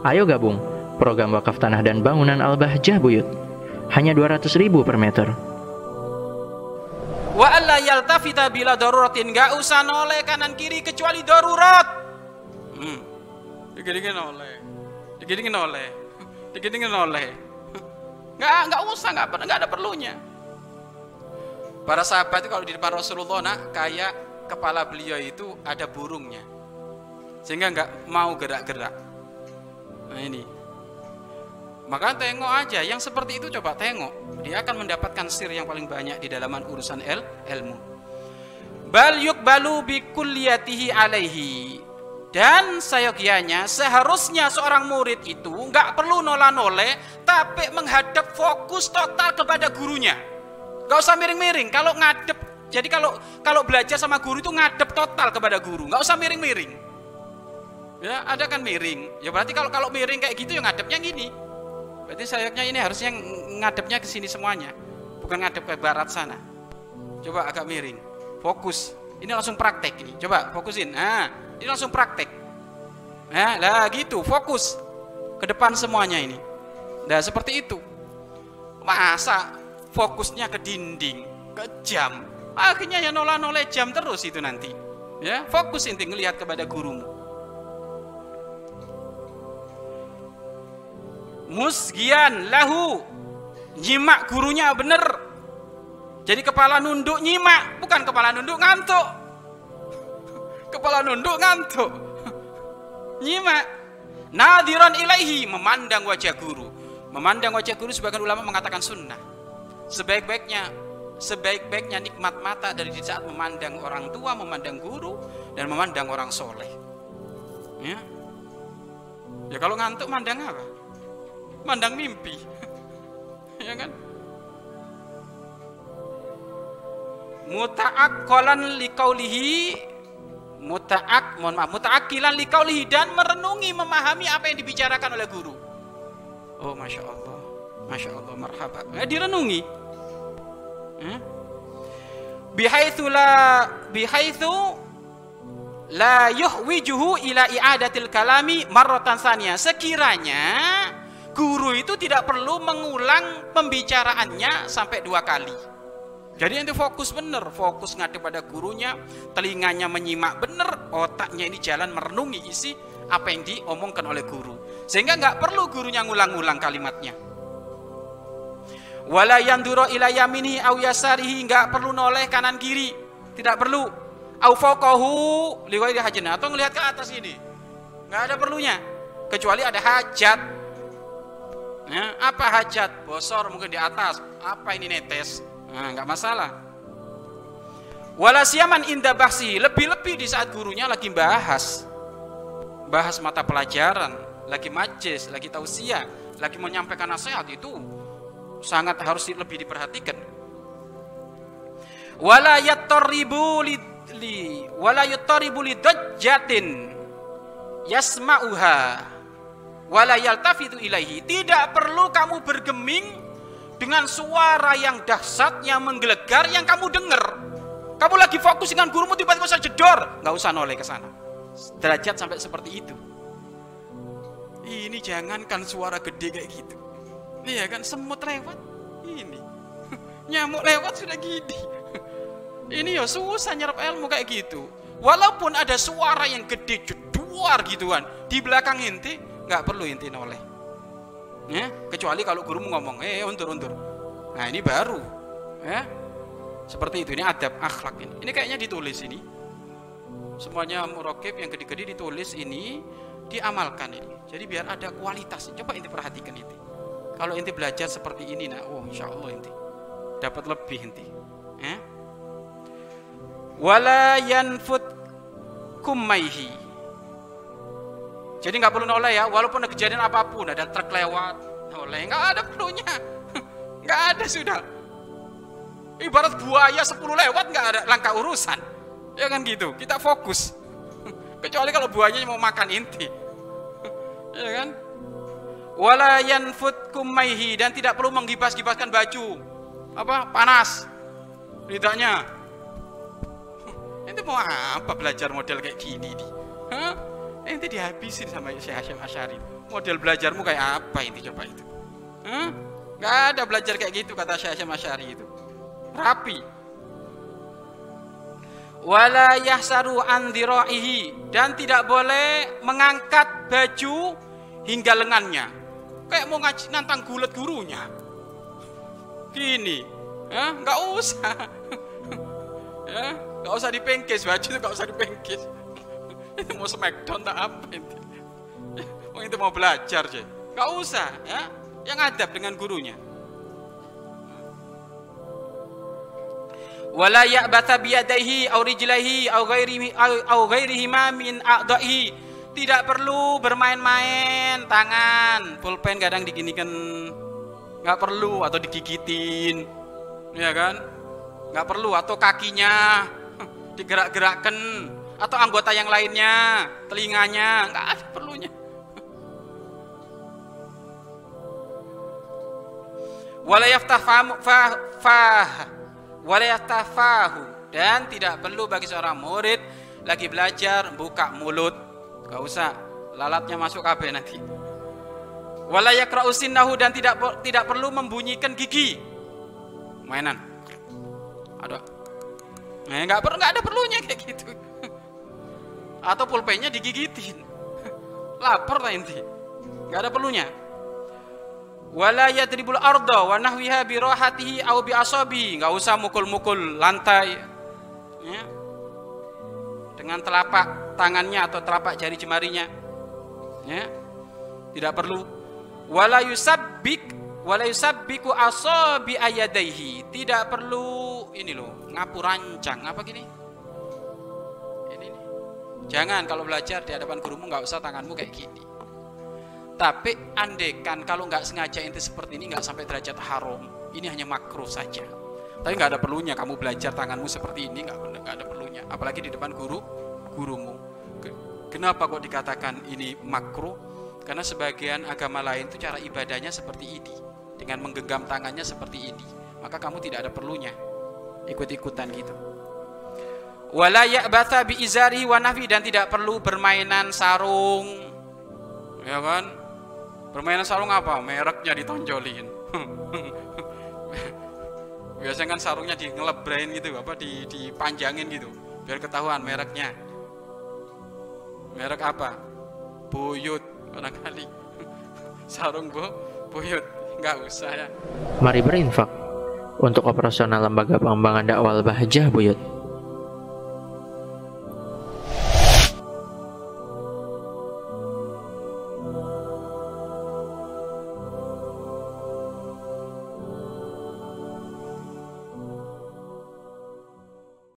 Ayo gabung program wakaf tanah dan bangunan Al-Bahjah Buyut. Hanya 200 ribu per meter. Wa alla yaltafita bila daruratin Gak usah noleh kanan kiri kecuali darurat. Hmm. Dikit-dikit noleh. Dikit-dikit noleh. Dikit-dikit noleh. Nggak, nggak usah, nggak, nggak ada perlunya. Para sahabat itu kalau di depan Rasulullah nak kayak kepala beliau itu ada burungnya. Sehingga nggak mau gerak-gerak. Nah ini. Maka tengok aja, yang seperti itu coba tengok. Dia akan mendapatkan sir yang paling banyak di dalaman urusan el, ilmu. Bal balu bi alaihi. Dan sayogianya seharusnya seorang murid itu nggak perlu nola-nole, tapi menghadap fokus total kepada gurunya. Gak usah miring-miring. Kalau ngadep, jadi kalau kalau belajar sama guru itu ngadep total kepada guru, nggak usah miring-miring. Ya, ada kan miring. Ya berarti kalau kalau miring kayak gitu ya ngadepnya gini. Berarti sayapnya ini harusnya ngadepnya ke sini semuanya. Bukan ngadep ke barat sana. Coba agak miring. Fokus. Ini langsung praktek ini. Coba fokusin. Nah, ini langsung praktek. Nah, lah gitu, fokus ke depan semuanya ini. Nah, seperti itu. Masa fokusnya ke dinding, ke jam. Akhirnya ya nolah-noleh jam terus itu nanti. Ya, fokus inti ngelihat kepada gurumu. Musgian lahu. Nyimak gurunya bener. Jadi kepala nunduk nyimak bukan kepala nunduk ngantuk. Kepala nunduk ngantuk. Nyimak. Nadiran ilaihi memandang wajah guru. Memandang wajah guru sebagian ulama mengatakan sunnah. Sebaik-baiknya sebaik-baiknya nikmat mata dari saat memandang orang tua memandang guru dan memandang orang soleh. Ya. Ya kalau ngantuk mandang apa mandang mimpi. Ya kan? Muta'akkolan likaulihi muta'ak mohon maaf muta'akilan likaulihi dan merenungi memahami apa yang dibicarakan oleh guru. Oh masya Allah. Masya Allah marhaba eh, direnungi. Eh? bihaitsu la bihaitsu la yuhwijuhu ila i'adatil kalami marratan saniyah sekiranya guru itu tidak perlu mengulang pembicaraannya sampai dua kali. Jadi nanti fokus benar, fokus ngadep pada gurunya, telinganya menyimak benar, otaknya ini jalan merenungi isi apa yang diomongkan oleh guru. Sehingga nggak perlu gurunya ngulang-ngulang kalimatnya. Wala yanduro ila yaminihi au yasarihi nggak perlu noleh kanan kiri, tidak perlu. Au faqahu liwai atau ngelihat ke atas ini. nggak ada perlunya kecuali ada hajat Ya, apa hajat? Bosor mungkin di atas. Apa ini netes? Nah, nggak masalah. Walasiaman indah bahsi lebih-lebih di saat gurunya lagi bahas bahas mata pelajaran, lagi majlis, lagi tausiah, lagi menyampaikan nasihat itu sangat harus lebih diperhatikan. Wala yattaribu li, li wala yattaribu li dajjatin yasma'uha wala yaltafitu ilaihi. Tidak perlu kamu bergeming dengan suara yang dahsyat yang menggelegar yang kamu dengar. Kamu lagi fokus dengan gurumu tiba-tiba saja jedor. Nggak usah noleh ke sana. Derajat sampai seperti itu. Ini jangankan suara gede kayak gitu. Iya kan semut lewat. Ini. Nyamuk lewat sudah gini ini ya susah nyerap ilmu kayak gitu. Walaupun ada suara yang gede jeduar gituan. Di belakang inti nggak perlu inti noleh. Ya kecuali kalau guru ngomong eh untur untur nah ini baru. Ya seperti itu. Ini adab akhlak ini. Ini kayaknya ditulis ini. Semuanya murokib yang gede-gede ditulis ini diamalkan ini. Jadi biar ada kualitas. Coba inti perhatikan inti. Kalau inti belajar seperti ini nah oh insya Allah inti. Dapat lebih inti. Ya. Wala yanfut kumaihi jadi nggak perlu noleh ya, walaupun ada kejadian apa pun, ada truk lewat, noleh nggak ada perlunya, nggak ada sudah. Ibarat buaya 10 lewat nggak ada langkah urusan, ya kan gitu. Kita fokus, kecuali kalau buayanya mau makan inti, ya kan? Walayan food kumaihi dan tidak perlu menggibas-gibaskan baju, apa panas, lidahnya. Ini mau apa belajar model kayak gini? Hah? Ente dihabisin sama Syekh Hashim Asyari Model belajarmu kayak apa ini coba itu? Hah? Gak ada belajar kayak gitu kata Syekh Masyari itu. Rapi. Wala yahsaru an dan tidak boleh mengangkat baju hingga lengannya. Kayak mau ngaji nantang gulet gurunya. Gini, ya, nggak usah. ya, nggak usah dipengkis baju itu nggak usah dipengkis. Itu mau smackdown tak apa itu. Mau itu mau belajar sih. Nggak usah, ya. Yang adab dengan gurunya. wala ya'batha biyadaihi aw rijlaihi aw ghairihi aw ghairihi min a'dahi tidak perlu bermain-main tangan pulpen kadang diginikan nggak perlu atau digigitin ya kan nggak perlu atau kakinya digerak-gerakkan atau anggota yang lainnya telinganya nggak ada perlunya. Wala yaftah walayatafahu dan tidak perlu bagi seorang murid lagi belajar buka mulut. Gak usah lalatnya masuk KB nanti. Walayakrausinnahu dan tidak tidak perlu membunyikan gigi. Mainan. Ada eh, nggak perlu nggak ada perlunya kayak gitu atau pulpennya digigitin. Lapar lah inti. Nggak ada perlunya. Wala yadribul arda wa nahwiha bi rahatihi aw bi asabi. Enggak usah mukul-mukul lantai. Ya. dengan telapak tangannya atau telapak jari jemarinya. Ya. Tidak perlu. Wala yusabbik wala yusabbiku asabi ayadaihi. Tidak perlu ini loh ngapu rancang apa gini jangan kalau belajar di hadapan gurumu nggak usah tanganmu kayak gini tapi andekan kalau nggak sengaja inti seperti ini nggak sampai derajat haram, ini hanya makruh saja. Tapi nggak ada perlunya kamu belajar tanganmu seperti ini nggak nggak ada perlunya. Apalagi di depan guru gurumu. Kenapa kok dikatakan ini makruh? Karena sebagian agama lain itu cara ibadahnya seperti ini, dengan menggenggam tangannya seperti ini. Maka kamu tidak ada perlunya ikut-ikutan gitu. Wala ya'batha bi izari wa dan tidak perlu bermainan sarung. Ya kan? Permainan sarung apa? Mereknya ditonjolin. Biasanya kan sarungnya di ngelebrain gitu, apa di dipanjangin gitu, biar ketahuan mereknya. Merek apa? Buyut barangkali. Sarung bu, buyut, nggak usah ya. Mari berinfak untuk operasional lembaga pengembangan dakwah Bahjah Buyut.